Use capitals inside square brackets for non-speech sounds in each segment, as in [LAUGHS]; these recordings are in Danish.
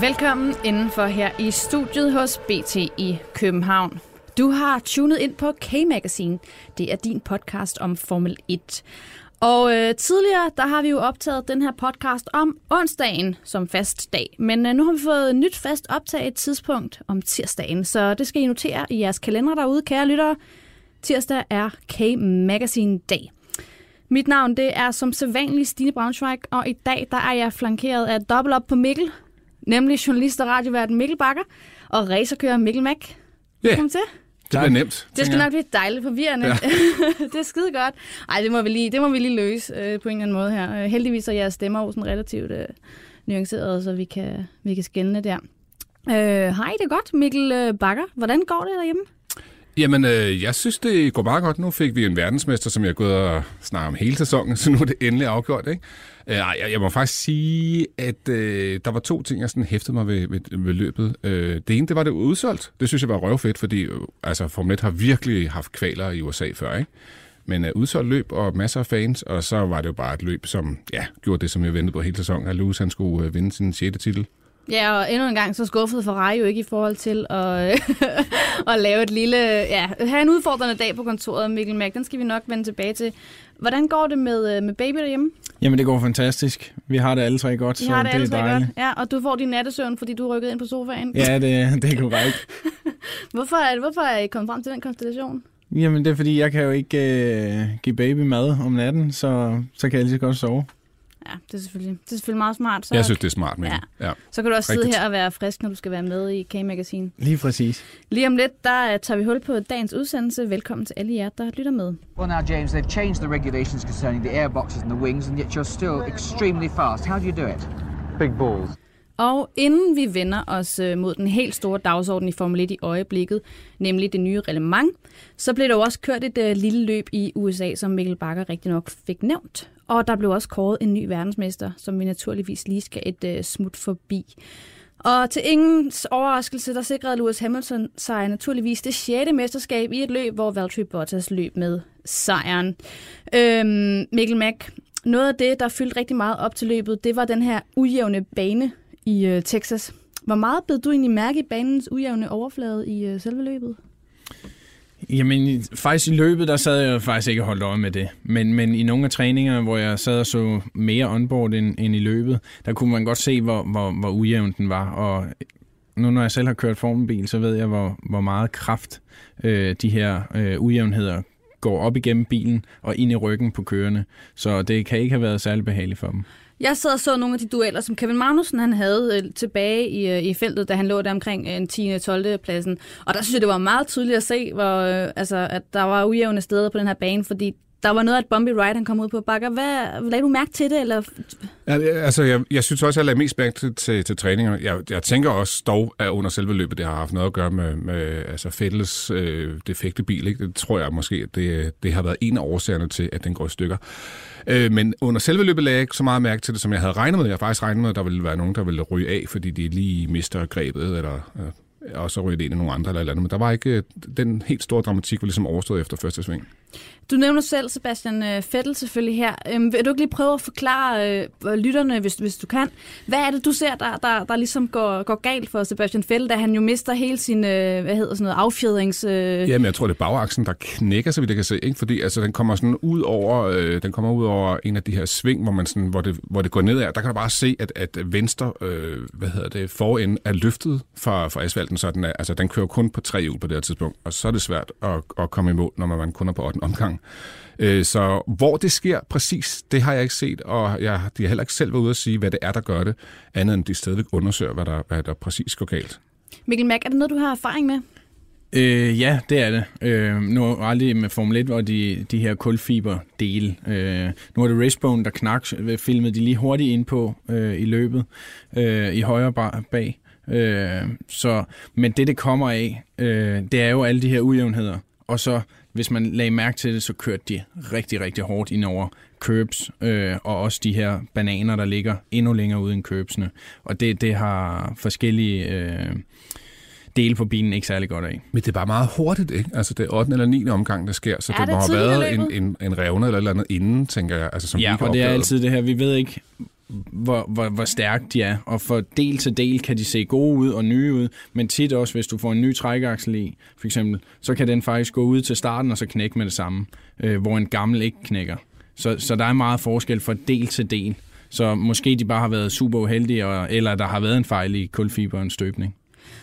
Velkommen indenfor her i studiet hos BT i København. Du har tunet ind på K-Magazine. Det er din podcast om Formel 1. Og øh, tidligere, der har vi jo optaget den her podcast om onsdagen som fast dag. Men øh, nu har vi fået et nyt fast optaget tidspunkt om tirsdagen. Så det skal I notere i jeres kalender derude, kære lyttere. Tirsdag er K-Magazine dag. Mit navn det er som sædvanligt Stine Braunschweig, og i dag der er jeg flankeret af dobbelt op på Mikkel, nemlig journalist og radioverden Mikkel Bakker og racerkører Mikkel Mack. Ja, Velkommen til. det bliver nemt. Det skal nok blive dejligt forvirrende. Ja. [LAUGHS] det er skide godt. Ej, det må vi lige, det må vi lige løse øh, på en eller anden måde her. Øh, heldigvis er jeres stemmer jo sådan relativt øh, nuanceret, så vi kan, vi kan skænde der. Øh, hej, det er godt, Mikkel øh, Bakker. Hvordan går det derhjemme? Jamen, øh, jeg synes, det går meget godt. Nu fik vi en verdensmester, som jeg er gået og snakket om hele sæsonen, [LAUGHS] så nu er det endelig afgjort, ikke? Øh, jeg, jeg må faktisk sige, at øh, der var to ting, jeg sådan hæftede mig ved, ved, ved løbet. Øh, det ene, det var det udsolgt. Det synes jeg var røvfedt, fordi øh, altså, Formel 1 har virkelig haft kvaler i USA før, ikke? Men uh, udsolgt løb og masser af fans, og så var det jo bare et løb, som ja, gjorde det, som jeg ventede på hele sæsonen, at Lewis han skulle uh, vinde sin 6. titel. Ja, og endnu en gang så skuffede Ferrari jo ikke i forhold til at, [LAUGHS] at lave et lille... Ja, have en udfordrende dag på kontoret, Mikkel Mack. Den skal vi nok vende tilbage til. Hvordan går det med, øh, med baby derhjemme? Jamen, det går fantastisk. Vi har det alle tre godt, så har det, det alle er tre dejligt. godt. Ja, og du får din nattesøvn, fordi du er rykket ind på sofaen. Ja, det, det er korrekt. [LAUGHS] Hvorfor, er, hvorfor er I kommet frem til den konstellation? Jamen, det er fordi, jeg kan jo ikke øh, give baby mad om natten, så, så kan jeg lige så godt sove. Ja, det er selvfølgelig, det er selvfølgelig meget smart. Så, Jeg synes, det er smart med Ja. ja. så kan du også sidde rigtigt. her og være frisk, når du skal være med i K-Magazine. Lige præcis. Lige om lidt, der øh, tager vi hul på dagens udsendelse. Velkommen til alle jer, der lytter med. Well, now, James, they've changed the regulations concerning the airboxes and the wings, and yet you're still extremely fast. How do you do it? Big balls. Og inden vi vender os øh, mod den helt store dagsorden i Formel 1 i øjeblikket, nemlig det nye reglement, så blev der jo også kørt et øh, lille løb i USA, som Mikkel Bakker rigtig nok fik nævnt. Og der blev også kåret en ny verdensmester, som vi naturligvis lige skal et øh, smut forbi. Og til ingens overraskelse, der sikrede Lewis Hamilton sig naturligvis det 6. mesterskab i et løb, hvor Valtteri Bottas løb med sejren. Øhm, Mikkel Mack, noget af det, der fyldte rigtig meget op til løbet, det var den her ujævne bane i øh, Texas. Hvor meget blev du egentlig mærke i banens ujævne overflade i øh, selve løbet? Jamen, i- faktisk i løbet, der sad jeg faktisk ikke og holdt øje med det. Men, men i nogle af træningerne, hvor jeg sad og så mere onboard end, end i løbet, der kunne man godt se, hvor, hvor, hvor ujævn den var. Og nu når jeg selv har kørt formelbil, så ved jeg, hvor, hvor meget kraft øh, de her øh, ujævnheder går op igennem bilen og ind i ryggen på kørende. Så det kan ikke have været særlig behageligt for dem. Jeg sad og så nogle af de dueller, som Kevin Magnussen han havde øh, tilbage i, øh, i feltet, da han lå der omkring øh, en 10. og 12. pladsen. Og der synes jeg, det var meget tydeligt at se, hvor, øh, altså, at der var ujævne steder på den her bane, fordi der var noget af et bumpy ride, han kom ud på. Bakker, hvad, lagde du mærke til det? Eller? Ja, altså, jeg, jeg synes også, jeg lagde mest mærke til, til, til træningerne. Jeg, jeg tænker også dog, at under selve løbet, det har haft noget at gøre med, med altså Fettels øh, defekte bil. Ikke? Det tror jeg måske, at det, det har været en af årsagerne til, at den går i stykker. Øh, men under selve løbet lagde jeg ikke så meget mærke til det, som jeg havde regnet med. Jeg havde faktisk regnet med, at der ville være nogen, der ville ryge af, fordi de lige mister grebet, eller øh, og så ryger det ind i nogle andre eller eller andet. Men der var ikke øh, den helt store dramatik, var ligesom overstået efter første sving. Du nævner selv Sebastian øh, Fettel selvfølgelig her. Øhm, vil du ikke lige prøve at forklare øh, øh, lytterne, hvis, hvis du kan, hvad er det, du ser, der, der, der ligesom går, går galt for Sebastian Fettel, da han jo mister hele sin, øh, hvad hedder sådan noget, affjedrings... Øh... Jamen, jeg tror, det er bagaksen, der knækker, så vidt jeg kan se. Ikke? Fordi altså, den kommer sådan ud over, øh, den kommer ud over en af de her sving, hvor, man sådan, hvor, det, hvor det går nedad. Der kan du bare se, at, at venstre øh, hvad hedder det, forend er løftet fra, fra asfalten, så den, er, altså, den kører kun på tre hjul på det her tidspunkt. Og så er det svært at, at komme imod, når man kun er på 8. omgang. Øh, så hvor det sker præcis, det har jeg ikke set, og jeg, de har heller ikke selv været ude at sige, hvad det er, der gør det, andet end de stadigvæk undersøger, hvad der, hvad der præcis går galt. Mikkel Mack, er det noget, du har erfaring med? Øh, ja, det er det. Øh, nu er aldrig med Formel 1, hvor de, de her kulfiberdele. Øh, nu er det Racebone, der knak, filmede de lige hurtigt ind på øh, i løbet, øh, i højre ba- bag. Øh, så, men det, det kommer af, øh, det er jo alle de her ujævnheder. Og så, hvis man lagde mærke til det, så kørte de rigtig, rigtig hårdt ind over curbs, øh, og også de her bananer, der ligger endnu længere ude end curbsene. Og det, det har forskellige... Øh, dele på bilen ikke særlig godt af. Men det er bare meget hurtigt, ikke? Altså det er 8. eller 9. omgang, der sker, så Er det, må det have været en, en, en revne eller et eller andet inden, tænker jeg, altså som vi Ja, og det er altid det her, vi ved ikke, hvor, hvor, hvor stærkt de er, og for del til del kan de se gode ud og nye ud, men tit også, hvis du får en ny trækaksel i, for eksempel, så kan den faktisk gå ud til starten og så knække med det samme, øh, hvor en gammel ikke knækker. Så, så der er meget forskel fra del til del. Så måske de bare har været super uheldige, og, eller der har været en fejl i kulfiberens støbning.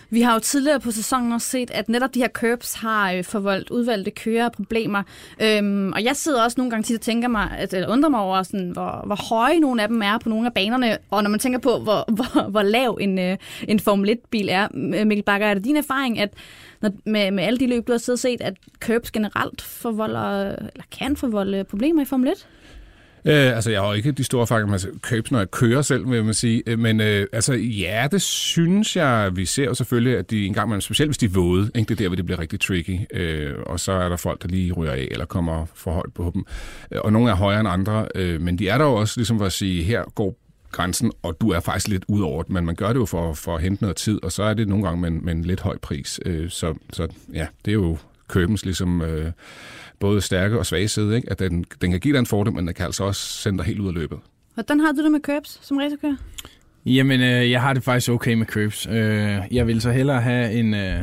Vi har jo tidligere på sæsonen også set, at netop de her curbs har øh, forvoldt udvalgte kører problemer. Øhm, og jeg sidder også nogle gange tit og tænker mig, at, eller undrer mig over, sådan, hvor, hvor høje nogle af dem er på nogle af banerne. Og når man tænker på, hvor, [LAUGHS] hvor, hvor lav en, øh, en Formel 1-bil er. Øh, Mikkel Bakker, er det din erfaring, at når, med, med alle de løb, du har siddet og set, at curbs generelt forvolder, eller kan forvolde problemer i Formel 1? Øh, altså, jeg har ikke de store erfaringer med køber, når jeg kører selv, vil man sige. Øh, men øh, altså, ja, det synes jeg, vi ser jo selvfølgelig, at de en gang imellem, specielt hvis de er våde, ikke? det er der, hvor det bliver rigtig tricky. Øh, og så er der folk, der lige ryger af, eller kommer for højt på dem. Øh, og nogle er højere end andre, øh, men de er der jo også, ligesom for at sige, her går grænsen, og du er faktisk lidt ud over det, men man gør det jo for, for at hente noget tid, og så er det nogle gange med, en- med en lidt høj pris. Øh, så, så ja, det er jo købens ligesom øh, både stærke og svage side, ikke? at den, den kan give dig en fordel, men den kan altså også sende dig helt ud af løbet. Hvordan har du det med curbs som racerkører? Jamen, øh, jeg har det faktisk okay med curbs. Øh, jeg vil så hellere have en, øh,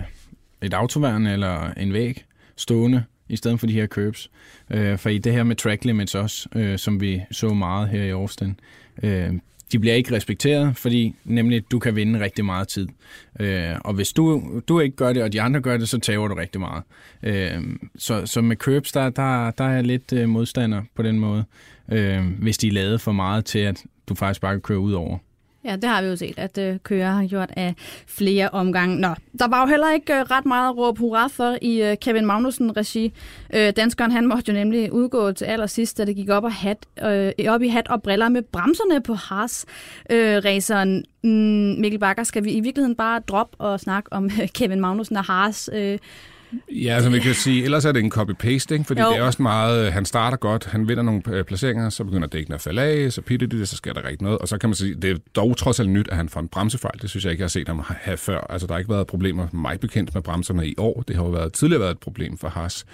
et autoværn eller en væg stående, i stedet for de her curbs. Øh, for i det her med track limits også, øh, som vi så meget her i Austin, øh, de bliver ikke respekteret, fordi nemlig du kan vinde rigtig meget tid. Øh, og hvis du, du ikke gør det, og de andre gør det, så tager du rigtig meget. Øh, så, så med curbs, der, der, der er jeg lidt øh, modstander på den måde, øh, hvis de er lavet for meget til, at du faktisk bare kan køre ud over. Ja, det har vi jo set, at øh, kører har gjort af flere omgange. Nå, der var jo heller ikke øh, ret meget at råbe hurra for i øh, Kevin Magnussen-regi. Øh, danskeren, han måtte jo nemlig udgå til allersidst, da det gik op, og hat, øh, op i hat og briller med bremserne på Haas-raceren. mm, Mikkel Bakker, skal vi i virkeligheden bare droppe og snakke om øh, Kevin Magnussen og Haas? Øh, Ja, som vi kan sige, ellers er det en copy-paste, ikke? fordi Jo. det er også meget, øh, han starter godt, han vinder nogle øh, placeringer, så begynder dækken at falde af, så pitter det, så sker der rigtig noget, og så kan man sige, det er dog trods alt nyt, at han får en bremsefejl, det synes jeg ikke, jeg har set ham have før. Altså, der har ikke været problemer mig bekendt med bremserne i år, det har jo været, tidligere været et problem for Haas.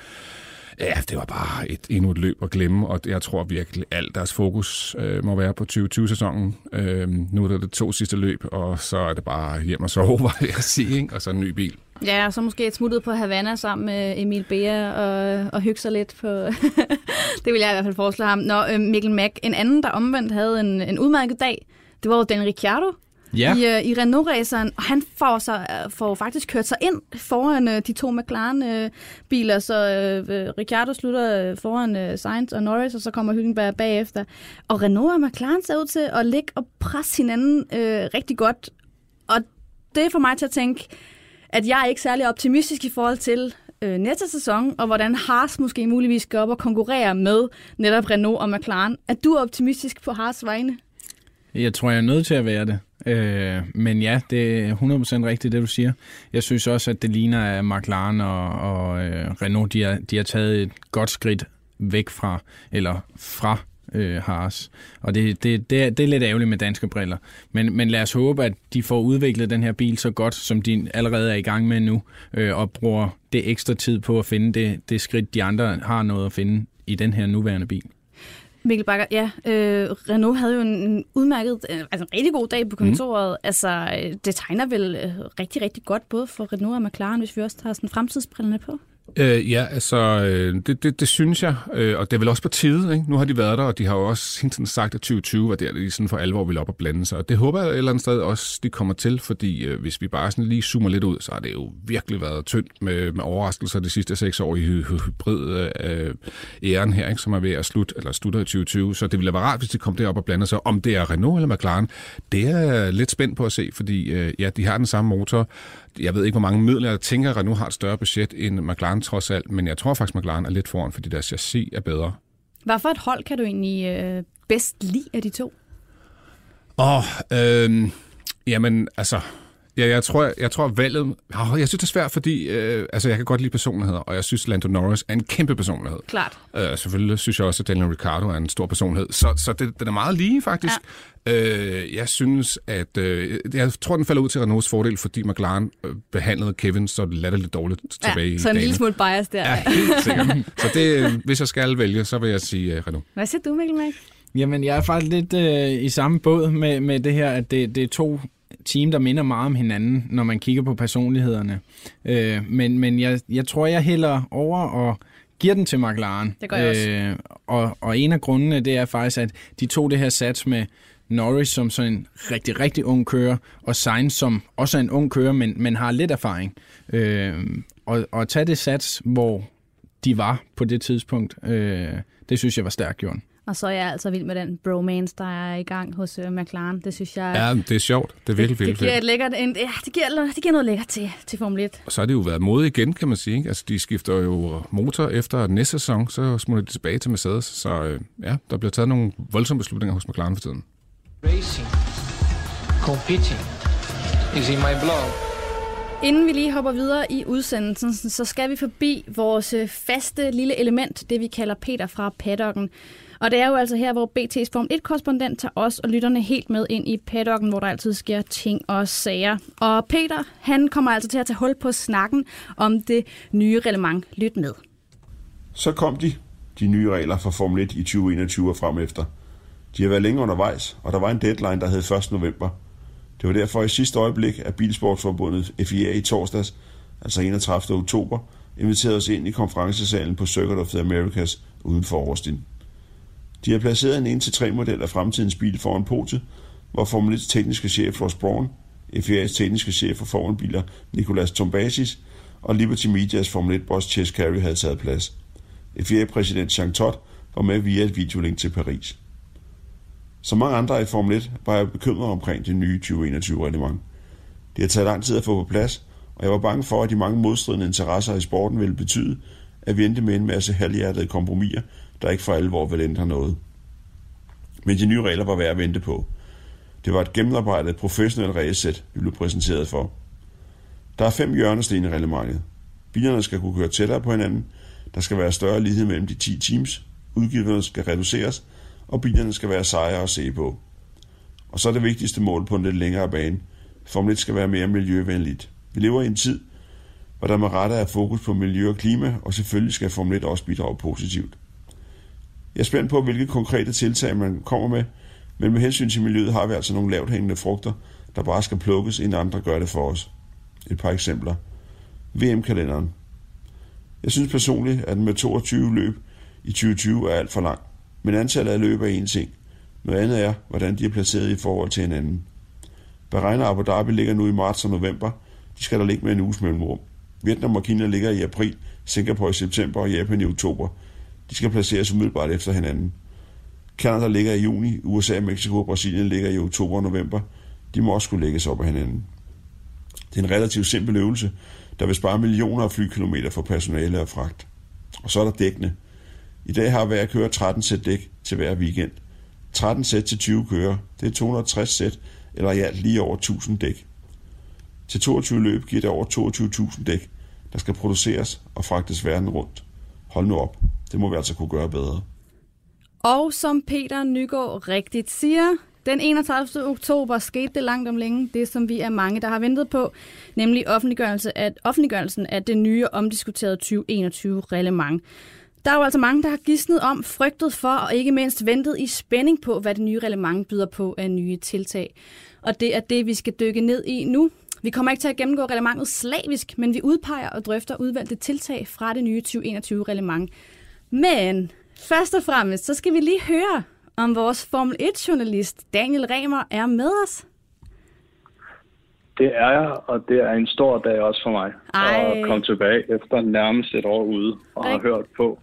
Ja, det var bare et, endnu et løb at glemme, og jeg tror virkelig, alt deres fokus øh, må være på 2020-sæsonen. Øh, nu er det de to sidste løb, og så er det bare hjem og sove, [LAUGHS] var jeg at sige, ikke? og så en ny bil. Ja, og så måske et smuttet på Havana sammen med Emil Bea og, og hygge sig lidt på... [LAUGHS] det vil jeg i hvert fald foreslå ham. Nå, øh, Mikkel Mack, en anden, der omvendt havde en, en udmærket dag, det var jo Dan Ricciardo, Ja. i, øh, i Renault-raceren, og han får, så, øh, får faktisk kørt sig ind foran øh, de to McLaren-biler, så øh, Ricciardo slutter øh, foran øh, Sainz og Norris, og så kommer Hülkenberg bagefter. Og Renault og McLaren ser ud til at ligge og presse hinanden øh, rigtig godt, og det får mig til at tænke, at jeg er ikke særlig optimistisk i forhold til øh, næste sæson, og hvordan Haas måske muligvis skal op og konkurrere med netop Renault og McLaren. Er du optimistisk på Haas vegne? Jeg tror, jeg er nødt til at være det. Øh, men ja, det er 100% rigtigt, det du siger. Jeg synes også, at det ligner, at McLaren og, og øh, Renault, de har, de har taget et godt skridt væk fra, eller fra øh, Haas. Og det, det, det, er, det er lidt ærgerligt med danske briller. Men, men lad os håbe, at de får udviklet den her bil så godt, som de allerede er i gang med nu, øh, og bruger det ekstra tid på at finde det, det skridt, de andre har noget at finde i den her nuværende bil. Mikkel Bakker, ja, øh, Renault havde jo en udmærket, øh, altså en rigtig god dag på kontoret. Mm. Altså, øh, det tegner vel øh, rigtig, rigtig godt, både for Renault og McLaren, hvis vi også tager sådan fremtidsbrillerne på. Øh, ja, altså, øh, det, det, det synes jeg, øh, og det er vel også på tide. Ikke? Nu har de været der, og de har jo også hele tiden sagt, at 2020 var der, de sådan for alvor ville op og blande sig. Og det håber jeg et eller andet sted også, de kommer til, fordi øh, hvis vi bare sådan lige zoomer lidt ud, så har det jo virkelig været tyndt med, med overraskelser de sidste seks år i hybrid øh, æren her, ikke? som er ved at slutte, eller slutter i 2020. Så det ville være rart, hvis de kom derop og blandede sig. Om det er Renault eller McLaren, det er jeg lidt spændt på at se, fordi øh, ja, de har den samme motor. Jeg ved ikke, hvor mange midler. Jeg tænker, at Renault har et større budget end McLaren trods alt, men jeg tror faktisk, at McLaren er lidt foran, fordi deres chassis er bedre. Hvad for et hold kan du egentlig øh, bedst lide af de to? Åh, øh, jamen, altså, Ja, jeg tror, jeg tror valget... Oh, jeg synes, det er svært, fordi øh, altså, jeg kan godt lide personligheder, og jeg synes, Lando Norris er en kæmpe personlighed. Klart. Øh, selvfølgelig synes jeg også, at Daniel Ricciardo er en stor personlighed. Så, så det, den er meget lige, faktisk. Ja. Øh, jeg synes, at... Øh, jeg tror, den falder ud til Renaults fordel, fordi McLaren øh, behandlede Kevin så latterligt dårligt tilbage Ja, i så en dagen. lille smule bias der. Ja, helt sikkert. så det, øh, hvis jeg skal vælge, så vil jeg sige øh, Renault. Hvad siger du, Mikkel Mac? Jamen, jeg er faktisk lidt øh, i samme båd med, med det her, at det, det er to team, der minder meget om hinanden, når man kigger på personlighederne. Øh, men men jeg, jeg tror, jeg hælder over og giver den til McLaren. Det gør jeg også. Øh, og, og en af grundene, det er faktisk, at de tog det her sats med Norris som sådan en rigtig, rigtig ung kører, og Sainz som også er en ung kører, men, men har lidt erfaring. Øh, og, og tage det sats, hvor de var på det tidspunkt, øh, det synes jeg var stærkt gjort. Og så er jeg altså vild med den bromance, der er i gang hos uh, McLaren. Det synes jeg... Ja, det er sjovt. Det er virkelig, det, det virkelig giver fedt. et lækkert, en, ja, det giver, det giver noget lækkert til, til Formel 1. Og så har det jo været mode igen, kan man sige. Ikke? Altså, de skifter jo motor efter næste sæson, så smutter de tilbage til Mercedes. Så øh, ja, der bliver taget nogle voldsomme beslutninger hos McLaren for tiden. Racing, competing is in my blood. Inden vi lige hopper videre i udsendelsen, så skal vi forbi vores øh, faste lille element, det vi kalder Peter fra paddocken. Og det er jo altså her, hvor BT's Form 1-korrespondent tager os og lytterne helt med ind i paddocken, hvor der altid sker ting og sager. Og Peter, han kommer altså til at tage hul på snakken om det nye reglement. Lyt med. Så kom de, de nye regler for Formel 1 i 2021 og frem efter. De har været længe undervejs, og der var en deadline, der hed 1. november. Det var derfor i sidste øjeblik, at Bilsportsforbundet FIA i torsdags, altså 31. oktober, inviterede os ind i konferencesalen på Circuit of the Americas uden for Austin. De har placeret en 1-3 model af fremtidens bil foran podiet, hvor Formel 1's tekniske chef Ross Braun, FIA's tekniske chef for Formelbiler Nicolas Tombasis og Liberty Medias Formel 1-boss Chess Carey havde taget plads. FIA-præsident Jean Todt var med via et videolink til Paris. Som mange andre i Formel 1 var jeg bekymret omkring det nye 2021-reglement. Det har taget lang tid at få på plads, og jeg var bange for, at de mange modstridende interesser i sporten ville betyde, at vi endte med en masse halvhjertede kompromiser, der ikke for alvor ville ændre noget. Men de nye regler var værd at vente på. Det var et gennemarbejdet professionelt regelsæt, vi blev præsenteret for. Der er fem hjørnesten i reglementet. Bilerne skal kunne køre tættere på hinanden, der skal være større lighed mellem de 10 teams, udgifterne skal reduceres, og bilerne skal være sejere at se på. Og så er det vigtigste mål på en lidt længere bane. Formel 1 skal være mere miljøvenligt. Vi lever i en tid, hvor der med rette er fokus på miljø og klima, og selvfølgelig skal Formel 1 også bidrage positivt. Jeg er spændt på, hvilke konkrete tiltag man kommer med, men med hensyn til miljøet har vi altså nogle lavt hængende frugter, der bare skal plukkes, inden andre gør det for os. Et par eksempler. VM-kalenderen. Jeg synes personligt, at den med 22 løb i 2020 er alt for lang. Men antallet af løb er en ting. Noget andet er, hvordan de er placeret i forhold til hinanden. Bahrain og Abu Dhabi ligger nu i marts og november. De skal der ligge med en uges mellemrum. Vietnam og Kina ligger i april, Singapore i september og Japan i oktober. De skal placeres umiddelbart efter hinanden. Canada ligger i juni, USA, Mexico og Brasilien ligger i oktober og november. De må også skulle lægges op af hinanden. Det er en relativt simpel øvelse, der vil spare millioner af flykilometer for personale og fragt. Og så er der dækkene. I dag har hver kører 13 sæt dæk til hver weekend. 13 sæt til 20 kører, det er 260 sæt, eller i alt lige over 1000 dæk. Til 22 løb giver det over 22.000 dæk, der skal produceres og fragtes verden rundt. Hold nu op, det må vi altså kunne gøre bedre. Og som Peter Nygaard rigtigt siger, den 31. oktober skete det langt om længe, det som vi er mange, der har ventet på, nemlig offentliggørelse af, offentliggørelsen af det nye omdiskuterede 2021-reglement. Der er jo altså mange, der har gidsnet om, frygtet for og ikke mindst ventet i spænding på, hvad det nye reglement byder på af nye tiltag. Og det er det, vi skal dykke ned i nu. Vi kommer ikke til at gennemgå reglementet slavisk, men vi udpeger og drøfter udvalgte tiltag fra det nye 2021-reglement. Men først og fremmest, så skal vi lige høre, om vores Formel 1-journalist Daniel Remer er med os. Det er jeg, og det er en stor dag også for mig Ej. at komme tilbage efter nærmest et år ude og har Rik- hørt på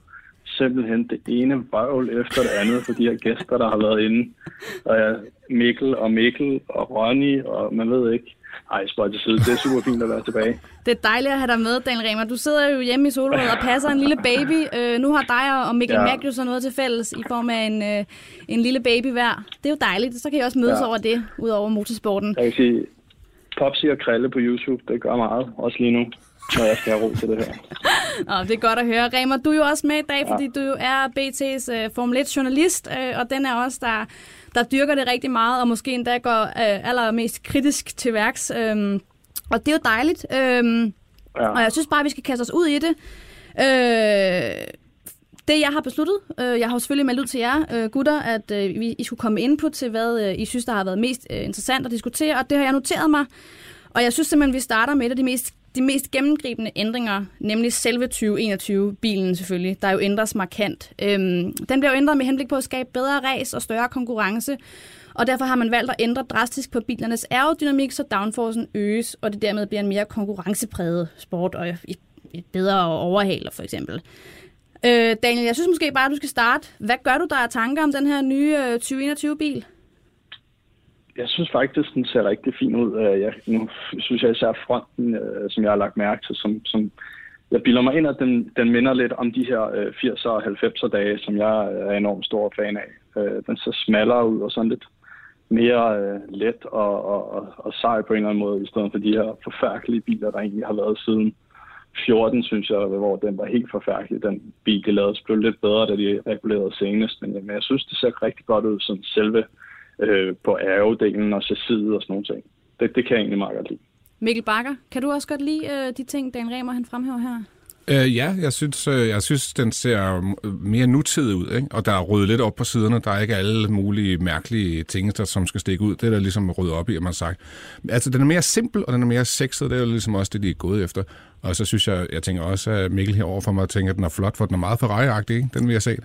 simpelthen det ene vrøvl efter det andet for de her gæster, der har været inde. Og ja, Mikkel og Mikkel og Ronny, og man ved ikke. Ej, spøj til side. Det er super fint at være tilbage. [LAUGHS] Det er dejligt at have dig med, Daniel Remer. Du sidder jo hjemme i Solrød og passer en lille baby. Øh, nu har dig og Mikkel ja. Ja. Mack jo så noget til fælles i form af en, øh, en lille baby hver. Det er jo dejligt. Så kan I også mødes ja. Ja. over det, ud over motorsporten. Jeg kan sige, Popsi og Krille på YouTube, det gør meget, også lige nu, når jeg skal have ro til det her. [LAUGHS] Nå, det er godt at høre. Remer, du er jo også med i dag, fordi du jo er BT's uh, Formel 1-journalist, uh, og den er også der, der dyrker det rigtig meget, og måske endda går uh, allermest kritisk til værks. Um, og det er jo dejligt. Um, ja. Og jeg synes bare, at vi skal kaste os ud i det. Uh, det, jeg har besluttet, øh, jeg har jo selvfølgelig meldt ud til jer øh, gutter, at øh, vi, I skulle komme input til, hvad øh, I synes, der har været mest øh, interessant at diskutere, og det har jeg noteret mig. Og jeg synes simpelthen, vi starter med et af de mest, de mest gennemgribende ændringer, nemlig selve 2021-bilen selvfølgelig, der jo ændres markant. Øhm, den bliver jo ændret med henblik på at skabe bedre ræs og større konkurrence, og derfor har man valgt at ændre drastisk på bilernes aerodynamik, så downforcen øges, og det dermed bliver en mere konkurrencepræget sport og et bedre overhaler for eksempel. Øh, Daniel, jeg synes måske bare, at du skal starte. Hvad gør du der af tanker om den her nye øh, 2021-bil? Jeg synes faktisk, den ser rigtig fin ud. Øh, jeg, nu synes jeg især fronten, øh, som jeg har lagt mærke til, som, som jeg bilder mig ind, at den, den minder lidt om de her øh, 80'er og 90'er dage, som jeg er enormt stor fan af. Den ser smallere ud og sådan lidt mere øh, let og, og, og, og sej på en eller anden måde, i stedet for de her forfærdelige biler, der egentlig har været siden 14, synes jeg, hvor den var helt forfærdelig. Den bil, de lavede, blev lidt bedre, da de regulerede senest. Men, men jeg synes, det ser rigtig godt ud, sådan selve øh, på aerodelen og chassiset og sådan nogle ting. Det, det kan jeg egentlig meget godt lide. Mikkel Bakker, kan du også godt lide øh, de ting, Dan Remer han fremhæver her? Øh, ja, jeg synes, øh, jeg synes, den ser mere nutidig ud, ikke? og der er ryddet lidt op på siderne. Der er ikke alle mulige mærkelige ting, der som skal stikke ud. Det er der ligesom ryddet op i, at man har sagt. Altså, den er mere simpel, og den er mere sexet. Det er jo ligesom også det, de er gået efter. Og så synes jeg, jeg tænker også, at Mikkel herover for mig tænker, at den er flot, for den er meget ferrari ikke? Den vil jeg se.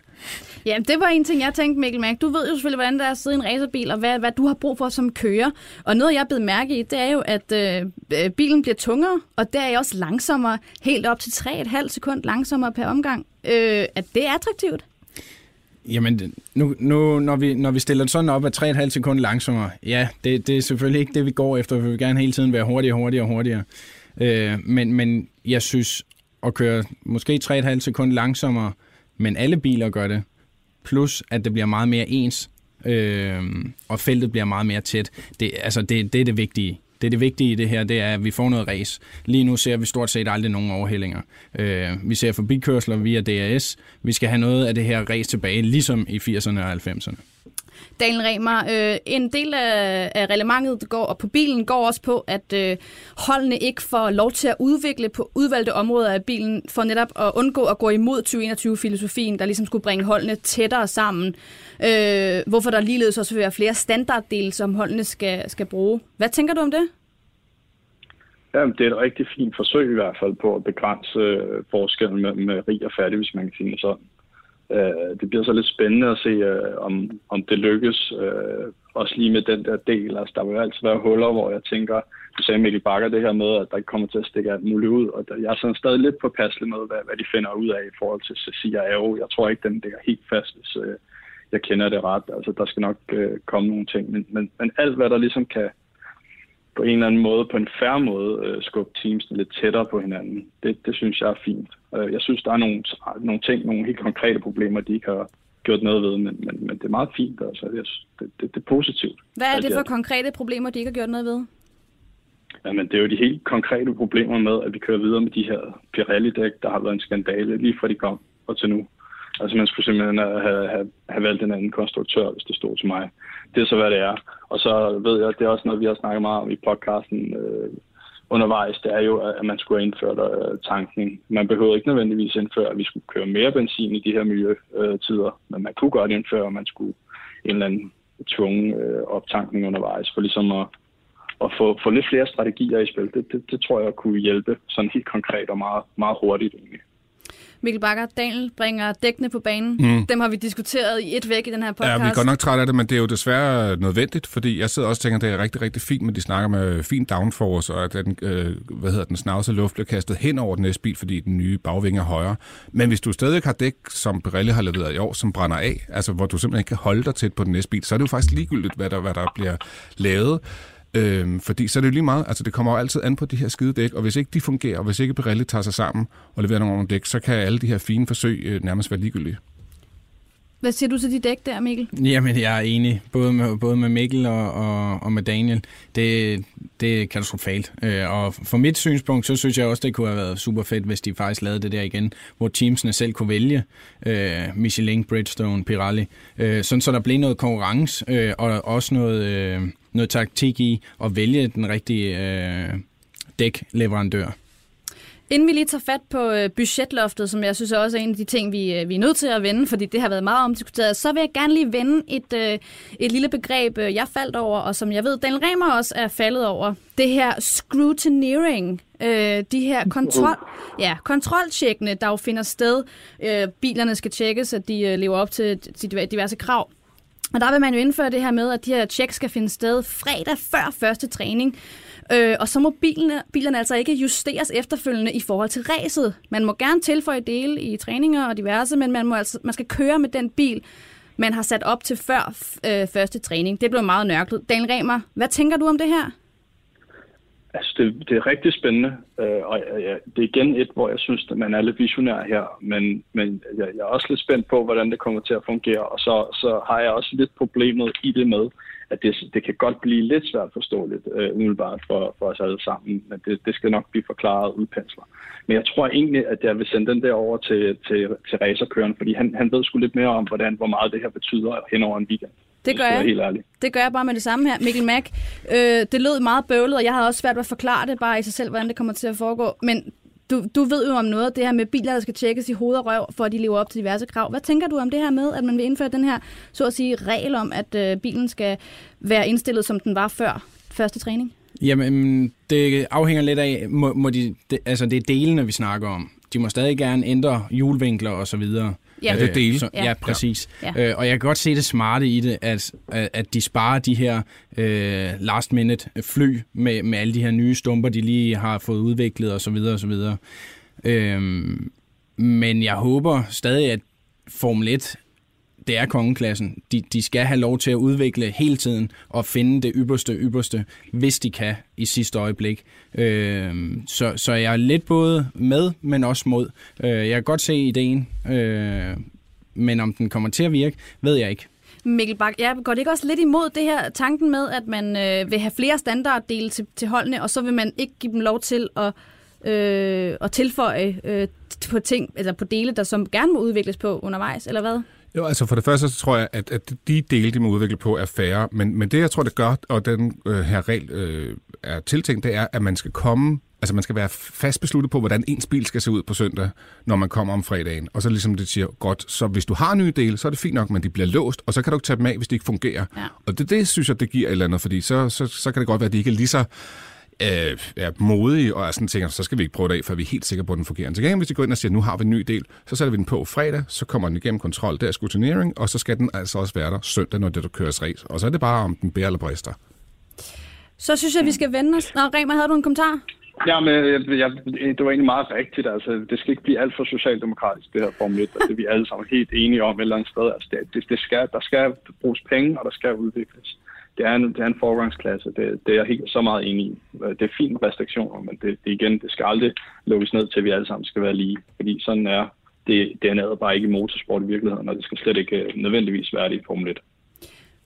Ja, det var en ting, jeg tænkte, Mikkel Mærk. Du ved jo selvfølgelig, hvordan det er at sidde i en racerbil, og hvad, hvad du har brug for som kører. Og noget, jeg er blevet mærke i, det er jo, at øh, bilen bliver tungere, og der er også langsommere, helt op til 3,5 sekund langsommere per omgang. Øh, at det er attraktivt? Jamen, nu, nu, når, vi, når vi stiller det sådan op, at 3,5 sekunder langsommere, ja, det, det er selvfølgelig ikke det, vi går efter. Vi vil gerne hele tiden være hurtigere, hurtigere og hurtigere. Øh, men, men jeg synes, at køre måske 3,5 sekunder langsommere, men alle biler gør det, plus at det bliver meget mere ens, øh, og feltet bliver meget mere tæt. Det, altså, det, det er det vigtige. Det er det vigtige i det her, det er, at vi får noget race. Lige nu ser vi stort set aldrig nogen overhældinger. Øh, vi ser forbikørsler via DRS. Vi skal have noget af det her race tilbage, ligesom i 80'erne og 90'erne. Daniel Remer, øh, en del af, af reglementet går, og på bilen går også på, at øh, holdene ikke får lov til at udvikle på udvalgte områder af bilen, for netop at undgå at gå imod 2021-filosofien, der ligesom skulle bringe holdene tættere sammen. Øh, hvorfor der ligeledes også vil være flere standarddele, som holdene skal, skal bruge. Hvad tænker du om det? Jamen, det er et rigtig fint forsøg i hvert fald på at begrænse øh, forskellen mellem øh, rig og fattig, hvis man kan sige det sådan. Øh, det bliver så lidt spændende at se, øh, om, om det lykkes. Øh, også lige med den der del. Altså, der vil altid være huller, hvor jeg tænker, du sagde Mikkel Bakker det her med, at der ikke kommer til at stikke alt muligt ud. Og der, jeg er sådan stadig lidt påpasselig med, hvad, hvad de finder ud af i forhold til Cecilia Aro. Jeg tror ikke, den ligger helt fast, hvis øh, jeg kender det ret. Altså, der skal nok øh, komme nogle ting. Men, men, men alt, hvad der ligesom kan, på en eller anden måde, på en færre måde, øh, skubbe teamsene lidt tættere på hinanden. Det, det synes jeg er fint. Øh, jeg synes, der er nogle, nogle ting, nogle helt konkrete problemer, de ikke har gjort noget ved, men, men, men det er meget fint. Altså. Det, det, det, det er positivt. Hvad er det for konkrete problemer, de ikke har gjort noget ved? Jamen, det er jo de helt konkrete problemer med, at vi kører videre med de her Pirelli-dæk, der har været en skandale lige fra de kom og til nu. Altså man skulle simpelthen have, have, have valgt en anden konstruktør, hvis det stod til mig. Det er så, hvad det er. Og så ved jeg, at det er også noget, vi har snakket meget om i podcasten øh, undervejs, det er jo, at man skulle have indført øh, tankning. Man behøver ikke nødvendigvis indføre, at vi skulle køre mere benzin i de her miljøtider, øh, men man kunne godt indføre, at man skulle en eller anden tvunget øh, optankning undervejs, for ligesom at, at få, få lidt flere strategier i spil. Det, det, det tror jeg kunne hjælpe sådan helt konkret og meget, meget hurtigt egentlig. Mikkel Bakker, Daniel bringer dækkene på banen. Mm. Dem har vi diskuteret i et væk i den her podcast. Ja, vi er godt nok trætte af det, men det er jo desværre nødvendigt, fordi jeg sidder også og tænker, at det er rigtig, rigtig fint, men de snakker med fin downforce, og at den, øh, hvad hedder den snavse luft bliver kastet hen over den næste bil, fordi den nye bagvinge er højere. Men hvis du stadig har dæk, som Pirelli har leveret i år, som brænder af, altså hvor du simpelthen ikke kan holde dig tæt på den næste bil, så er det jo faktisk ligegyldigt, hvad der, hvad der bliver lavet. Øhm, fordi så er det jo lige meget, altså det kommer jo altid an på de her skide dæk, og hvis ikke de fungerer, og hvis ikke Pirelli tager sig sammen og leverer nogle dæk, så kan alle de her fine forsøg øh, nærmest være ligegyldige. Hvad siger du til de dæk der, Mikkel? Jamen, jeg er enig, både med, både med Mikkel og, og, og med Daniel. Det, det er katastrofalt. Øh, og fra mit synspunkt, så synes jeg også, det kunne have været super fedt, hvis de faktisk lavede det der igen, hvor teamsene selv kunne vælge øh, Michelin, Bridgestone, Pirelli. Øh, sådan så der blev noget konkurrence øh, og også noget, øh, noget taktik i at vælge den rigtige øh, dækleverandør. Inden vi lige tager fat på øh, budgetloftet, som jeg synes også er en af de ting, vi, øh, vi er nødt til at vende, fordi det har været meget omdiskuteret, så vil jeg gerne lige vende et, øh, et lille begreb, jeg faldt over, og som jeg ved, Daniel Remer også er faldet over. Det her scrutineering, øh, de her kontrol, ja, kontroltjekkene, der jo finder sted. Øh, bilerne skal tjekkes, at de lever op til, til diverse krav. Og der vil man jo indføre det her med, at de her tjek skal finde sted fredag før første træning. Øh, og så må bilerne, bilerne altså ikke justeres efterfølgende i forhold til ræset. Man må gerne tilføje dele i træninger og diverse, men man, må altså, man skal køre med den bil, man har sat op til før øh, første træning. Det blev meget nørklet. Daniel Remer, hvad tænker du om det her? Altså, det, det er rigtig spændende, øh, og ja, det er igen et, hvor jeg synes, at man er lidt visionær her, men, men jeg, jeg er også lidt spændt på, hvordan det kommer til at fungere, og så, så har jeg også lidt problemet i det med, at det, det kan godt blive lidt svært forståeligt øh, umiddelbart for, for os alle sammen, men det, det skal nok blive forklaret udpensler. Men jeg tror egentlig, at jeg vil sende den der over til, til, til racerkøren, fordi han, han ved sgu lidt mere om, hvordan, hvor meget det her betyder hen over en weekend. Det gør jeg. Helt ærligt. Det gør jeg bare med det samme her. Mikkel Mack, øh, det lød meget bøvlet, og jeg havde også svært ved at forklare det bare i sig selv, hvordan det kommer til at foregå. Men du, du ved jo om noget det her med biler, der skal tjekkes i hoved og røv, for at de lever op til diverse krav. Hvad tænker du om det her med, at man vil indføre den her, så at sige, regel om, at øh, bilen skal være indstillet, som den var før første træning? Jamen, det afhænger lidt af, må, må de, det, altså det er delene, vi snakker om. De må stadig gerne ændre hjulvinkler og så videre. Ja, det er dele. Så, ja. ja, præcis. Ja. Øh, og jeg kan godt se det smarte i det, at, at de sparer de her øh, last minute fly med, med alle de her nye stumper, de lige har fået udviklet og så videre og så videre. Øh, men jeg håber stadig, at Formel 1 det er kongeklassen. De, de skal have lov til at udvikle hele tiden og finde det ypperste ypperste, hvis de kan i sidste øjeblik. Øh, så, så jeg er lidt både med, men også mod. Øh, jeg kan godt se ideen, øh, men om den kommer til at virke, ved jeg ikke. Mikkel Bak, ja, går det ikke også lidt imod det her tanken med, at man øh, vil have flere standarddele til, til holdene, og så vil man ikke give dem lov til at, øh, at tilføje øh, på ting, eller på dele, der som gerne må udvikles på undervejs, eller hvad? Jo, altså for det første så tror jeg, at, at de dele, de må udvikle på, er færre. Men, men det, jeg tror, det gør, og den øh, her regel øh, er tiltænkt, det er, at man skal komme Altså man skal være fast besluttet på, hvordan ens bil skal se ud på søndag, når man kommer om fredagen. Og så ligesom det siger, godt, så hvis du har nye dele, så er det fint nok, men de bliver låst, og så kan du ikke tage dem af, hvis de ikke fungerer. Ja. Og det, det synes jeg, det giver et eller andet, fordi så, så, så kan det godt være, at de ikke er lige så øh, er modige og er sådan tænker, så skal vi ikke prøve det af, for vi er helt sikre på, at den fungerer. Så hvis de går ind og siger, nu har vi en ny del, så sætter vi den på fredag, så kommer den igennem kontrol, der er scrutinering, og så skal den altså også være der søndag, når det der køres race. Og så er det bare, om den bærer eller brister. Så synes jeg, vi skal vende os. Nå, Remer, havde du en kommentar? Ja, men jeg, jeg, det var egentlig meget rigtigt. Altså, det skal ikke blive alt for socialdemokratisk, det her Formel 1. Altså, vi er alle sammen helt enige om et eller andet sted. Altså, det, det skal, der skal bruges penge, og der skal udvikles det er en, det er en forgangsklasse. Det, det er jeg helt så meget enig i. Det er fint restriktioner, men det, det igen, det skal aldrig lukkes ned til, at vi alle sammen skal være lige. Fordi sådan er det, det er bare ikke i motorsport i virkeligheden, og det skal slet ikke øh, nødvendigvis være det i Formel 1.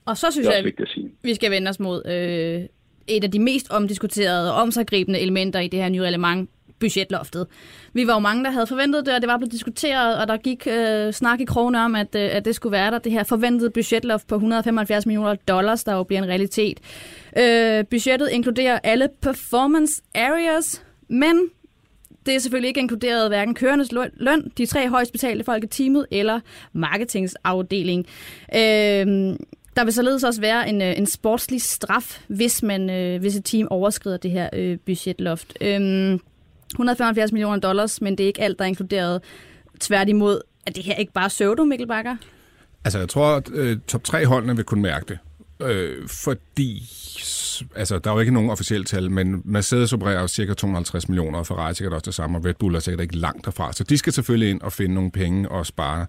Og så synes jeg, at vi skal vende os mod øh, et af de mest omdiskuterede og omsaggribende elementer i det her nye reglement, budgetloftet. Vi var jo mange, der havde forventet det, og det var blevet diskuteret, og der gik øh, snak i krogene om, at, øh, at det skulle være der, det her forventede budgetloft på 175 millioner dollars, der jo bliver en realitet. Øh, budgettet inkluderer alle performance areas, men det er selvfølgelig ikke inkluderet hverken kørendes løn, de tre højst betalte folk i teamet eller marketingsafdeling. Øh, der vil således også være en, øh, en sportslig straf, hvis man øh, hvis et team overskrider det her øh, budgetloft. Øh, 175 millioner dollars, men det er ikke alt, der er inkluderet. Tværtimod, er det her ikke bare pseudo, Mikkel Bakker? Altså, jeg tror, at øh, top 3 holdene vil kunne mærke det. Øh, for fordi altså, der er jo ikke nogen officielle tal, men Mercedes opererer cirka 250 millioner, og Ferrari sikkert også det samme, og Red Bull er sikkert ikke langt derfra. Så de skal selvfølgelig ind og finde nogle penge og spare.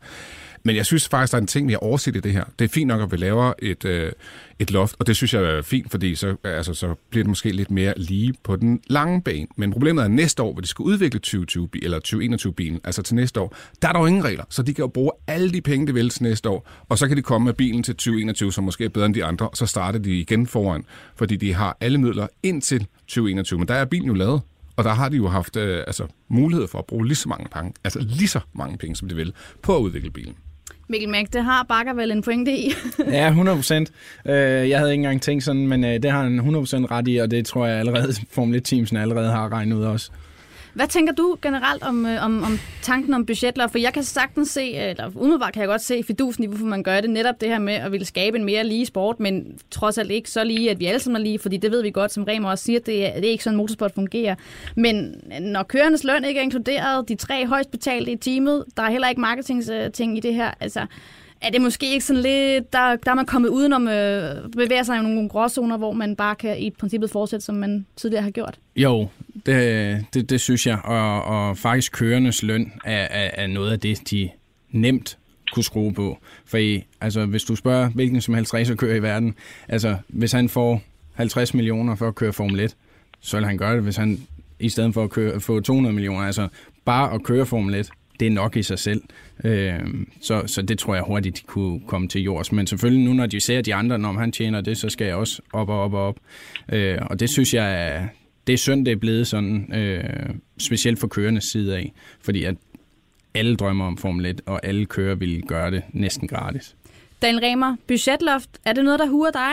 Men jeg synes faktisk, der er en ting, vi har overset i det her. Det er fint nok, at vi laver et, øh, et loft, og det synes jeg er fint, fordi så, altså, så bliver det måske lidt mere lige på den lange bane. Men problemet er, at næste år, hvor de skal udvikle 2020 eller 2021-bilen, altså til næste år, der er der jo ingen regler, så de kan jo bruge alle de penge, de vil til næste år, og så kan de komme med bilen til 2021, som måske er bedre end de andre, og så starter de igen foran, fordi de har alle midler indtil 2021. Men der er bilen jo lavet, og der har de jo haft øh, altså, mulighed for at bruge lige så mange penge, altså lige så mange penge, som de vil, på at udvikle bilen. Mikkel Mæk, det har Bakker vel en pointe i? [LAUGHS] ja, 100 procent. Øh, jeg havde ikke engang tænkt sådan, men øh, det har han 100 procent ret i, og det tror jeg allerede, [LAUGHS] Formel 1-teamsen allerede har regnet ud også. Hvad tænker du generelt om, øh, om, om tanken om budgetler? For jeg kan sagtens se, øh, eller umiddelbart kan jeg godt se fidusen i, hvorfor man gør det. Netop det her med at ville skabe en mere lige sport, men trods alt ikke så lige, at vi alle sammen er lige, fordi det ved vi godt, som Remer også siger, det er, det er ikke sådan, motorsport fungerer. Men øh, når kørendes løn ikke er inkluderet, de tre højst betalte i teamet, der er heller ikke marketing i det her, altså er det måske ikke sådan lidt, der, der er man kommet udenom, øh, bevæger sig i nogle gråzoner, hvor man bare kan i princippet fortsætte, som man tidligere har gjort? Jo, det, det, det synes jeg, og, og faktisk kørendes løn er, er, er noget af det, de nemt kunne skrue på. For I, altså, hvis du spørger hvilken som helst racerkører i verden, altså hvis han får 50 millioner for at køre Formel 1, så vil han gøre det, hvis han i stedet for at køre, få 200 millioner, altså bare at køre Formel 1, det er nok i sig selv. Øh, så, så det tror jeg hurtigt kunne komme til jords. Men selvfølgelig nu, når de ser de andre, når han tjener det, så skal jeg også op og op og op. Øh, og det synes jeg er, det er synd, det er blevet sådan, øh, specielt for kørendes side af, fordi at alle drømmer om Formel 1, og alle kører vil gøre det næsten gratis. Daniel Remer, budgetloft, er det noget, der huer dig?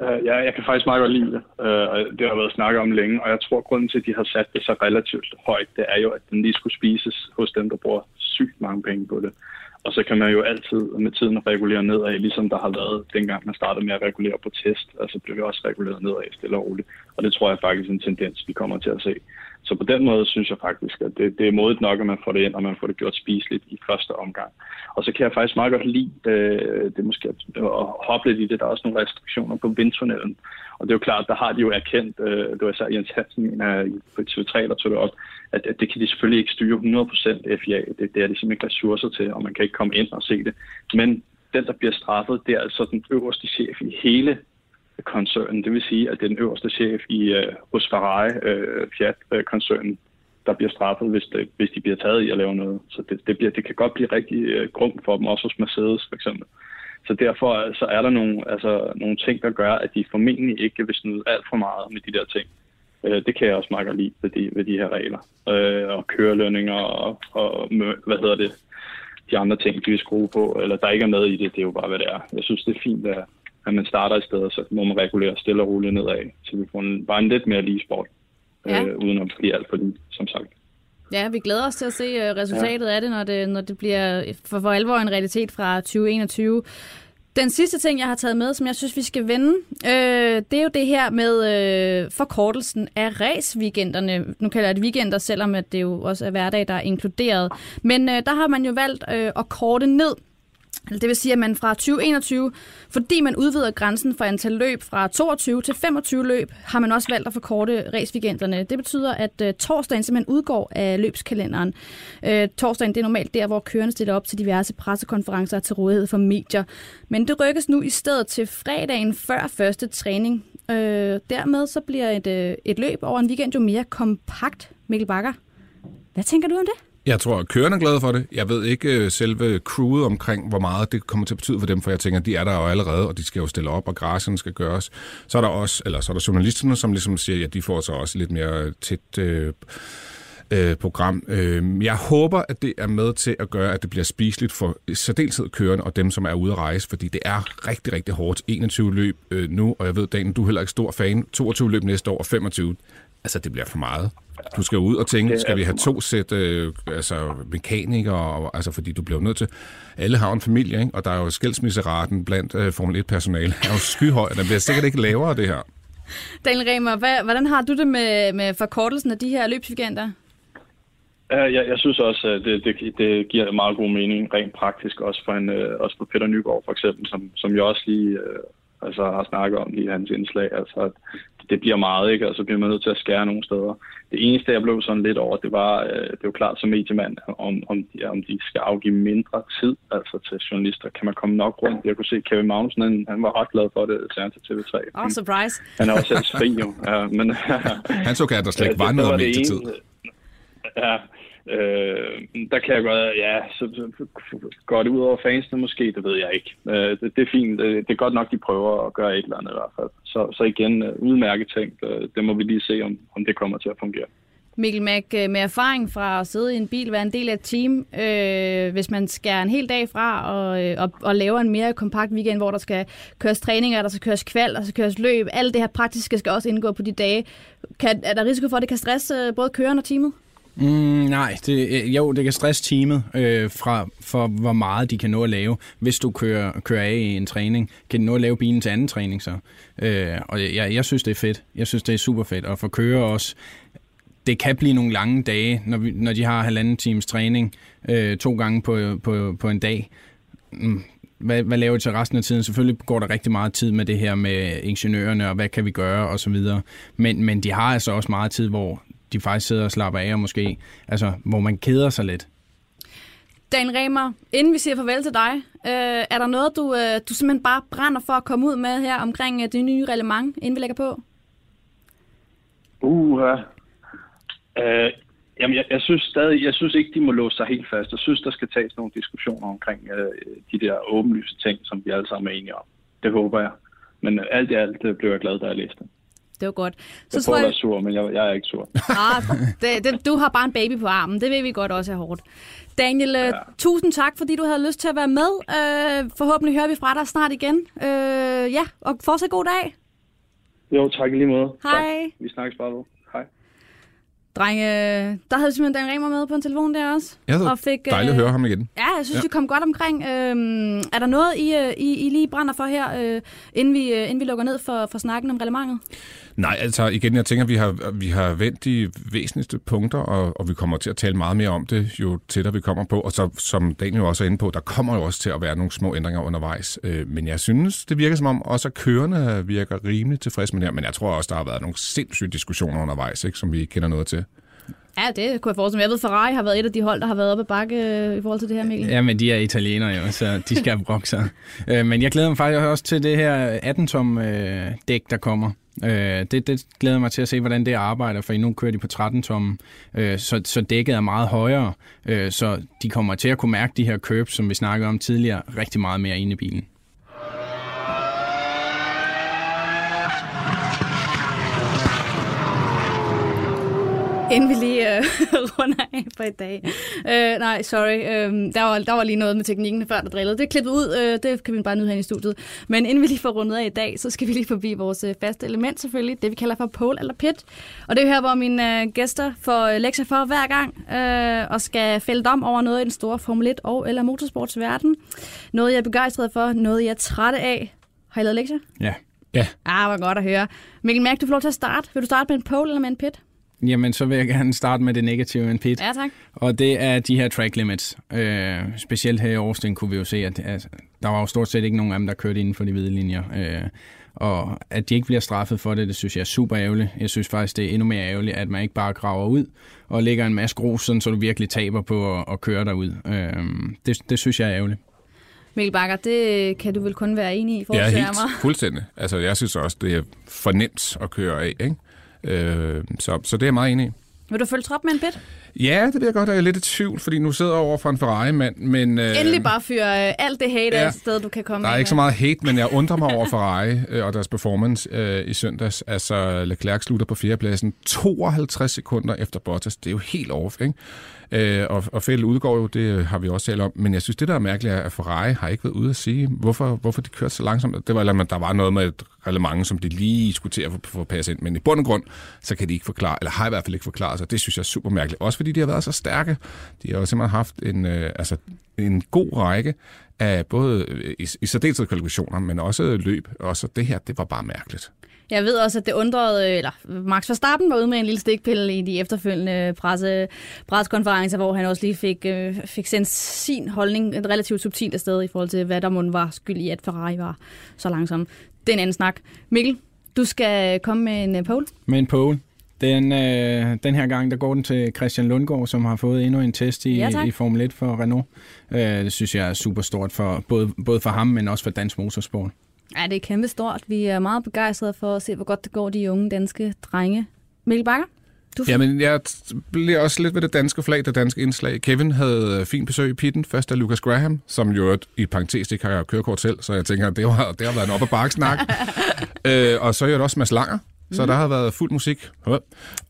Uh, ja, jeg kan faktisk meget godt lide det. Uh, og det har været snakket om længe, og jeg tror, at grunden til, at de har sat det så relativt højt, det er jo, at den lige skulle spises hos dem, der bruger sygt mange penge på det. Og så kan man jo altid med tiden regulere nedad, ligesom der har været dengang man startede med at regulere på test. og så blev vi også reguleret nedad stille og roligt. Og det tror jeg faktisk er en tendens, vi kommer til at se. Så på den måde synes jeg faktisk, at det, det er modigt nok, at man får det ind, og man får det gjort spiseligt i første omgang. Og så kan jeg faktisk meget godt lide, øh, det måske at hoppe lidt i det, der er også nogle restriktioner på vindtunnelen. Og det er jo klart, der har de jo erkendt, øh, det var især Jens Hansen på TV3, der tog det op, at, at det kan de selvfølgelig ikke styre 100% FIA. Det, det er de simpelthen ikke ressourcer til, og man kan ikke komme ind og se det. Men den, der bliver straffet, det er altså den øverste chef i hele koncernen. Det vil sige, at det er den øverste chef i, øh, hos Ferrari, øh, Fiat-koncernen, der bliver straffet, hvis, det, hvis de bliver taget i at lave noget. Så det, det, bliver, det kan godt blive rigtig øh, grumt for dem, også hos Mercedes for eksempel. Så derfor øh, så er der nogle, altså, nogle ting, der gør, at de formentlig ikke vil snyde alt for meget med de der ting. Øh, det kan jeg også meget godt lide ved de, ved de her regler. Øh, og kørelønninger og, og hvad hedder det, de andre ting, de vil skrue på, eller der ikke er med i det, det er jo bare, hvad det er. Jeg synes, det er fint, at, at man starter i stedet, så må man regulere stille og roligt nedad, så vi får en, bare en lidt mere lige sport, ja. øh, uden at blive alt for lige, som sagt. Ja, vi glæder os til at se øh, resultatet ja. af det når, det, når det bliver for, for alvor en realitet fra 2021. Den sidste ting, jeg har taget med, som jeg synes, vi skal vende, øh, det er jo det her med øh, forkortelsen af raceweekenderne. Nu kalder jeg det weekender, selvom at det jo også er hverdag, der er inkluderet. Men øh, der har man jo valgt øh, at korte ned det vil sige, at man fra 2021, fordi man udvider grænsen for antal løb fra 22 til 25 løb, har man også valgt at forkorte raceweekenderne. Det betyder, at øh, torsdagen simpelthen udgår af løbskalenderen. Øh, torsdagen det er normalt der, hvor kørende stiller op til diverse pressekonferencer til rådighed for medier. Men det rykkes nu i stedet til fredagen før første træning. Øh, dermed så bliver et, øh, et løb over en weekend jo mere kompakt, Mikkel Bakker. Hvad tænker du om det? Jeg tror, at kørerne er glade for det. Jeg ved ikke øh, selve crewet omkring, hvor meget det kommer til at betyde for dem, for jeg tænker, de er der jo allerede, og de skal jo stille op, og græserne skal gøres. Så er der også, eller så er der journalisterne, som ligesom siger, at de får så også lidt mere tæt øh, øh program. Øhm, jeg håber, at det er med til at gøre, at det bliver spiseligt for særdeleshed kørende og dem, som er ude at rejse, fordi det er rigtig, rigtig hårdt. 21 løb øh, nu, og jeg ved, Dan, du er heller ikke stor fan. 22 løb næste år og 25. Altså, det bliver for meget. Du skal ud og tænke, skal vi have to sæt øh, altså, mekanikere, altså, fordi du bliver nødt til... Alle har en familie, ikke? og der er jo skældsmisseraten blandt øh, Formel 1-personale. er jo skyhøj, og den bliver sikkert ikke lavere, det her. Daniel Remer, hvad, hvordan har du det med, med forkortelsen af de her løbsweekender? Uh, jeg, jeg synes også, at det, det, det giver meget god mening, rent praktisk, også for, en, uh, også for Peter Nygaard for eksempel, som, som jeg også lige uh, altså, har snakket om i hans indslag. Altså, at det bliver meget, ikke? Og så bliver man nødt til at skære nogle steder. Det eneste, jeg blev sådan lidt over, det var, øh, det var klart som mediemand, om, om, de, om de skal afgive mindre tid altså til journalister. Kan man komme nok rundt? Jeg kunne se, Kevin Magnussen, han, han var ret glad for det, til TV3. Oh, surprise. Han er også selv spring, jo. Ja, men, han så gerne, at der slet ikke [LAUGHS] var noget medietid. Ja, Øh, der kan jeg godt, ja, så, så går det ud over fansene måske, det ved jeg ikke. Øh, det, det er fint, det, det er godt nok, de prøver at gøre et eller andet i hvert fald. Så, så igen, øh, udmærket ting, øh, det må vi lige se, om, om det kommer til at fungere. Mikkel Mack, med erfaring fra at sidde i en bil, være en del af et team, øh, hvis man skærer en hel dag fra og, og, og laver en mere kompakt weekend, hvor der skal køres træninger, der skal køres kval, der skal køres løb, alt det her praktiske skal også indgå på de dage. Kan, er der risiko for, at det kan stresse både køreren og teamet? Mm, nej, det, øh, jo, det kan stresse teamet øh, fra, for, hvor meget de kan nå at lave. Hvis du kører, kører af i en træning, kan de nå at lave bilen til anden træning så. Øh, og jeg, jeg synes, det er fedt. Jeg synes, det er super fedt. Og for kører også, det kan blive nogle lange dage, når, vi, når de har halvanden times træning øh, to gange på, på, på en dag. Mm, hvad, hvad laver de til resten af tiden? Selvfølgelig går der rigtig meget tid med det her med ingeniørerne, og hvad kan vi gøre, og så videre. Men, men de har altså også meget tid, hvor de faktisk sidder og slapper af, og måske, altså, hvor man keder sig lidt. Dan Remer, inden vi siger farvel til dig, øh, er der noget, du, øh, du simpelthen bare brænder for at komme ud med her omkring øh, det nye reglement, inden vi lægger på? Uh, uh, jamen, jeg, jeg synes stadig, jeg synes ikke, de må låse sig helt fast. Jeg synes, der skal tages nogle diskussioner omkring uh, de der åbenlyse ting, som vi alle sammen er enige om. Det håber jeg. Men alt i alt uh, blev jeg glad, da jeg læste det. Det var godt. Så jeg tror jeg... sur, men jeg, jeg er ikke sur. [LAUGHS] Ah, det, det, du har bare en baby på armen. Det ved vi godt også er hårdt. Daniel, øh, ja. tusind tak, fordi du havde lyst til at være med. Uh, forhåbentlig hører vi fra dig snart igen. Uh, ja, og fortsat god dag. Jo, tak lige måde. Hej. Tak. Vi snakkes bare ved. Drenge, der havde simpelthen Dan Remer med på en telefon der også. Ja, det og fik, dejligt at høre ham igen. Ja, jeg synes, ja. vi kom godt omkring. Øhm, er der noget, I, I, I lige brænder for her, øh, inden, vi, øh, inden vi lukker ned for, for snakken om relevantet? Nej, altså igen, jeg tænker, at vi har, vi har vendt de væsentligste punkter, og, og vi kommer til at tale meget mere om det, jo tættere vi kommer på. Og så, som Daniel også er inde på, der kommer jo også til at være nogle små ændringer undervejs. Øh, men jeg synes, det virker som om, også kørende virker rimelig tilfreds med det her. Men jeg tror også, der har været nogle sindssyge diskussioner undervejs, ikke, som vi ikke kender noget til. Ja, det kunne jeg forestille mig. Jeg ved, Ferrari har været et af de hold, der har været oppe bakke øh, i forhold til det her, Mikkel. Ja, men de er italienere jo, så de skal brokke sig. Øh, men jeg glæder mig faktisk også til det her 18-tom øh, dæk, der kommer. Øh, Det, det glæder mig til at se, hvordan det arbejder, for nu kører de på 13-tom, øh, så, så dækket er meget højere, øh, så de kommer til at kunne mærke de her curbs, som vi snakkede om tidligere, rigtig meget mere inde i bilen. Inden vi lige øh, [LAUGHS] runder af på i dag. Øh, nej, sorry. Øh, der, var, der var lige noget med teknikken før, der drillede. Det er klippet ud. Øh, det kan vi bare nyde her i studiet. Men inden vi lige får rundet af i dag, så skal vi lige forbi vores øh, faste element selvfølgelig. Det vi kalder for pole eller pit. Og det er her, hvor mine øh, gæster får øh, lektier for hver gang øh, og skal fælde om over noget i den store Formel 1 og eller motorsportsverden. Noget, jeg er begejstret for. Noget, jeg er træt af. Har I lavet lektier? Ja. Ja. Ah, hvor godt at høre. Mikkel Mærk, du får lov til at starte. Vil du starte med en pole eller med en pit? Jamen, så vil jeg gerne starte med det negative en pit. Ja, tak. Og det er de her track limits. Øh, specielt her i Austin kunne vi jo se, at altså, der var jo stort set ikke nogen af dem, der kørte inden for de hvide linjer. Øh, og at de ikke bliver straffet for det, det synes jeg er super ærgerligt. Jeg synes faktisk, det er endnu mere ærgerligt, at man ikke bare graver ud og lægger en masse grus, sådan, så du virkelig taber på at, at køre derud. Øh, det, det synes jeg er ærgerligt. Mikkel Bakker, det kan du vel kun være enig i, for ja, helt fuldstændig. Altså, jeg synes også, det er for nemt at køre af, ikke? Øh, så, så det er jeg meget enig i. Vil du følge trop med en bit? Ja, det jeg godt. Jeg er lidt i tvivl, fordi nu sidder jeg over for en Ferrari-mand, men... Øh, Endelig bare fyre øh, alt det hate ja, sted, du kan komme Der er ikke så meget hate, men jeg undrer mig over Ferrari øh, og deres performance øh, i søndags. Altså, Leclerc slutter på fjerdepladsen 52 sekunder efter Bottas. Det er jo helt off, ikke? Øh, og, og fælde udgår jo, det har vi også talt om. Men jeg synes, det der er mærkeligt er, at Ferrari har ikke været ude at sige, hvorfor, hvorfor de kørte så langsomt. Det var, eller, der var noget med et reglement, som de lige skulle til at få, få passe ind. Men i bund og grund, så kan de ikke forklare, eller har i hvert fald ikke forklaret sig. Det synes jeg er super mærkeligt. Også fordi de har været så stærke. De har jo simpelthen haft en, øh, altså, en god række af både i, i særdeleshed kvalifikationer, men også løb. Og så det her, det var bare mærkeligt. Jeg ved også, at det undrede, øh, eller Max Verstappen var ude med en lille stikpille i de efterfølgende presse, pressekonferencer, hvor han også lige fik, øh, fik sendt sin holdning et relativt subtilt afsted i forhold til, hvad der må var skyld i, at Ferrari var så langsom. Det er en anden snak. Mikkel, du skal komme med en uh, pole. Med en pole. Den, øh, den her gang, der går den til Christian Lundgaard, som har fået endnu en test i, Ja, tak. i Formel 1 for Renault. Øh, det synes jeg er super stort, for, både, både for ham, men også for dansk motorsport. Ja, det er kæmpe stort. Vi er meget begejstrede for at se, hvor godt det går de unge danske drenge. Mikkel Bakker? Du Jamen, jeg bliver også lidt ved det danske flag, det danske indslag. Kevin havde øh, fint besøg i pitten. Først af Lucas Graham, som jo i parentes ikke har kørekort selv, så jeg tænker, det har, det har været en op- og bakkesnak. [LAUGHS] øh, og så er det også Mads Langer, så Mhm. der har været fuld musik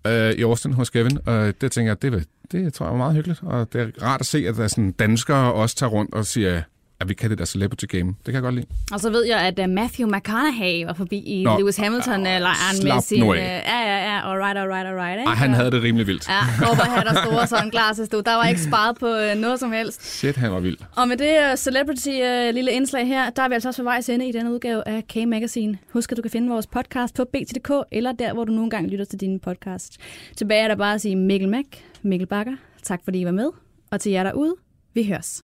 øh, i Austin hos Kevin, og det tænker jeg, det, det tror jeg var meget hyggeligt. Og det er rart at se, at der er sådan danskere også tager rundt og siger, at vi kan det der celebrity game. Det kan jeg godt lide. Og så ved jeg, at uh, Matthew McConaughey var forbi i Nå. Lewis Hamilton-lejren slap med sin... Uh, af. ja, ja, ja, alright, alright, alright. Ikke? Ej, han havde det rimelig vildt. Ja, han der store sunglasses, du. Der var ikke [LAUGHS] sparet på uh, noget som helst. Shit, han var vild. Og med det uh, celebrity uh, lille indslag her, der er vi altså også ved vejs ende i denne udgave af K-Magazine. Husk, at du kan finde vores podcast på BT.dk, eller der, hvor du nogle gange lytter til dine podcasts. Tilbage er der bare at sige Mikkel Mac, Mikkel Bakker. Tak fordi I var med. Og til jer derude, vi høres.